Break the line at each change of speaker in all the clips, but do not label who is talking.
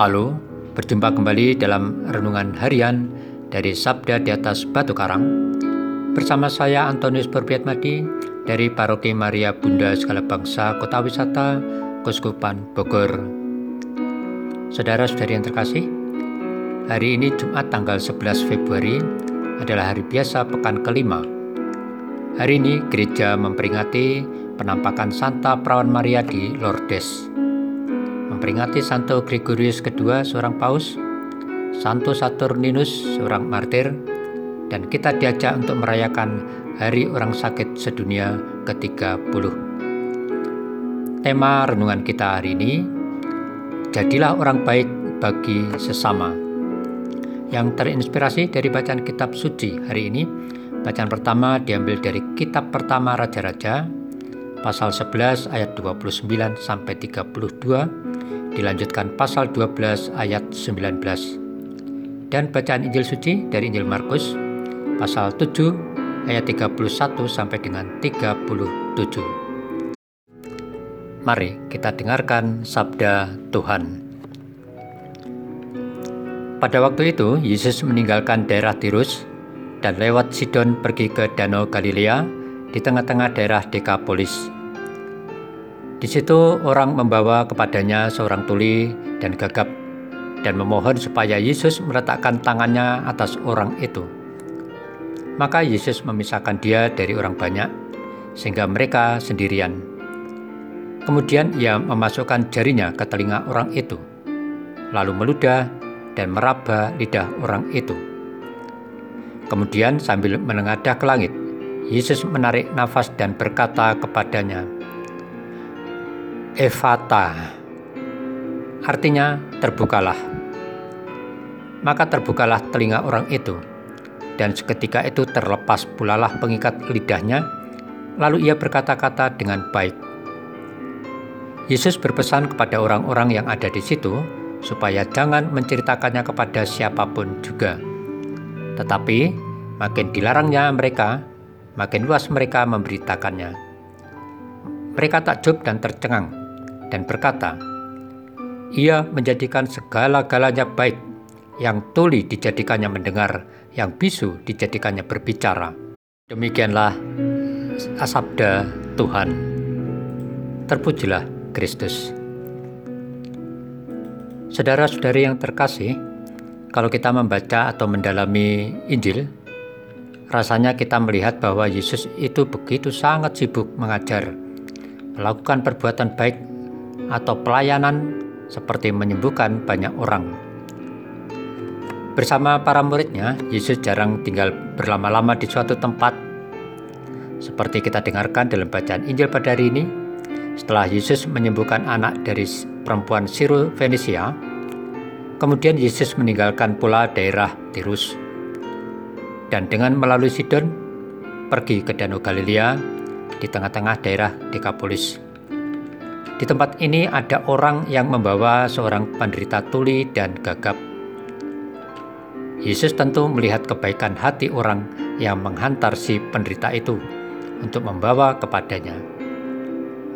Halo, berjumpa kembali dalam renungan harian dari Sabda di atas Batu Karang. Bersama saya Antonius Madi dari Paroki Maria Bunda Segala Bangsa Kota Wisata Kuskupan Bogor. Saudara-saudari yang terkasih, hari ini Jumat tanggal 11 Februari adalah hari biasa pekan kelima. Hari ini gereja memperingati penampakan Santa Perawan Maria di Lourdes memperingati Santo Gregorius II seorang paus, Santo Saturninus seorang martir, dan kita diajak untuk merayakan Hari Orang Sakit Sedunia ke-30. Tema renungan kita hari ini, Jadilah orang baik bagi sesama. Yang terinspirasi dari bacaan kitab suci hari ini, bacaan pertama diambil dari kitab pertama Raja-Raja, pasal 11 ayat 29 sampai 32 dilanjutkan pasal 12 ayat 19. Dan bacaan Injil suci dari Injil Markus pasal 7 ayat 31 sampai dengan 37. Mari kita dengarkan sabda Tuhan. Pada waktu itu, Yesus meninggalkan daerah Tirus dan lewat Sidon pergi ke Danau Galilea di tengah-tengah daerah Dekapolis di situ orang membawa kepadanya seorang tuli dan gagap dan memohon supaya Yesus meletakkan tangannya atas orang itu. Maka Yesus memisahkan dia dari orang banyak sehingga mereka sendirian. Kemudian ia memasukkan jarinya ke telinga orang itu, lalu meludah dan meraba lidah orang itu. Kemudian sambil menengadah ke langit, Yesus menarik nafas dan berkata kepadanya, Evata artinya terbukalah. Maka terbukalah telinga orang itu, dan seketika itu terlepas pulalah pengikat lidahnya, lalu ia berkata-kata dengan baik. Yesus berpesan kepada orang-orang yang ada di situ supaya jangan menceritakannya kepada siapa pun juga. Tetapi makin dilarangnya mereka, makin luas mereka memberitakannya. Mereka takjub dan tercengang dan berkata, Ia menjadikan segala-galanya baik, yang tuli dijadikannya mendengar, yang bisu dijadikannya berbicara. Demikianlah asabda Tuhan. Terpujilah Kristus. Saudara-saudari yang terkasih, kalau kita membaca atau mendalami Injil, rasanya kita melihat bahwa Yesus itu begitu sangat sibuk mengajar, melakukan perbuatan baik atau pelayanan seperti menyembuhkan banyak orang. Bersama para muridnya, Yesus jarang tinggal berlama-lama di suatu tempat. Seperti kita dengarkan dalam bacaan Injil pada hari ini, setelah Yesus menyembuhkan anak dari perempuan Siru Venesia, kemudian Yesus meninggalkan pula daerah Tirus. Dan dengan melalui Sidon, pergi ke Danau Galilea di tengah-tengah daerah Dekapolis. Di tempat ini ada orang yang membawa seorang penderita tuli dan gagap. Yesus tentu melihat kebaikan hati orang yang menghantar si penderita itu untuk membawa kepadanya.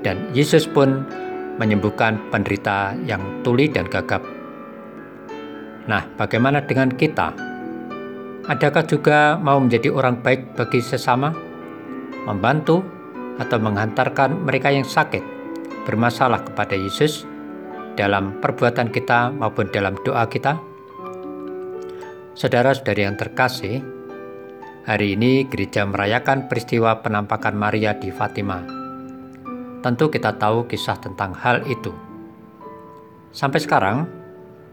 Dan Yesus pun menyembuhkan penderita yang tuli dan gagap. Nah, bagaimana dengan kita? Adakah juga mau menjadi orang baik bagi sesama, membantu, atau menghantarkan mereka yang sakit? bermasalah kepada Yesus dalam perbuatan kita maupun dalam doa kita? Saudara-saudari yang terkasih, hari ini gereja merayakan peristiwa penampakan Maria di Fatima. Tentu kita tahu kisah tentang hal itu. Sampai sekarang,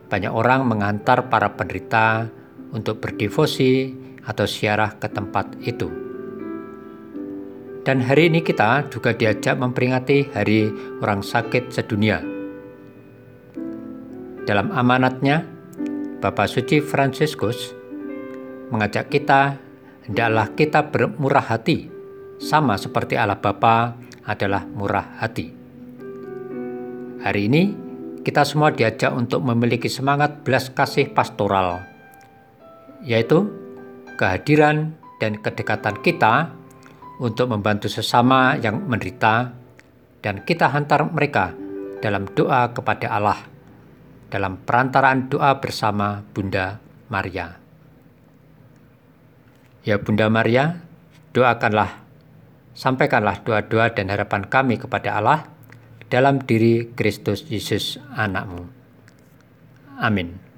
banyak orang mengantar para penderita untuk berdevosi atau siarah ke tempat itu. Dan hari ini kita juga diajak memperingati Hari Orang Sakit Sedunia. Dalam amanatnya, Bapak Suci Fransiskus mengajak kita hendaklah kita bermurah hati sama seperti Allah Bapa adalah murah hati. Hari ini kita semua diajak untuk memiliki semangat belas kasih pastoral, yaitu kehadiran dan kedekatan kita untuk membantu sesama yang menderita, dan kita hantar mereka dalam doa kepada Allah. dalam perantaraan doa bersama Bunda Maria. Ya Bunda Maria, doakanlah, sampaikanlah doa-doa dan harapan kami kepada Allah dalam diri Kristus Yesus anakmu. Amin.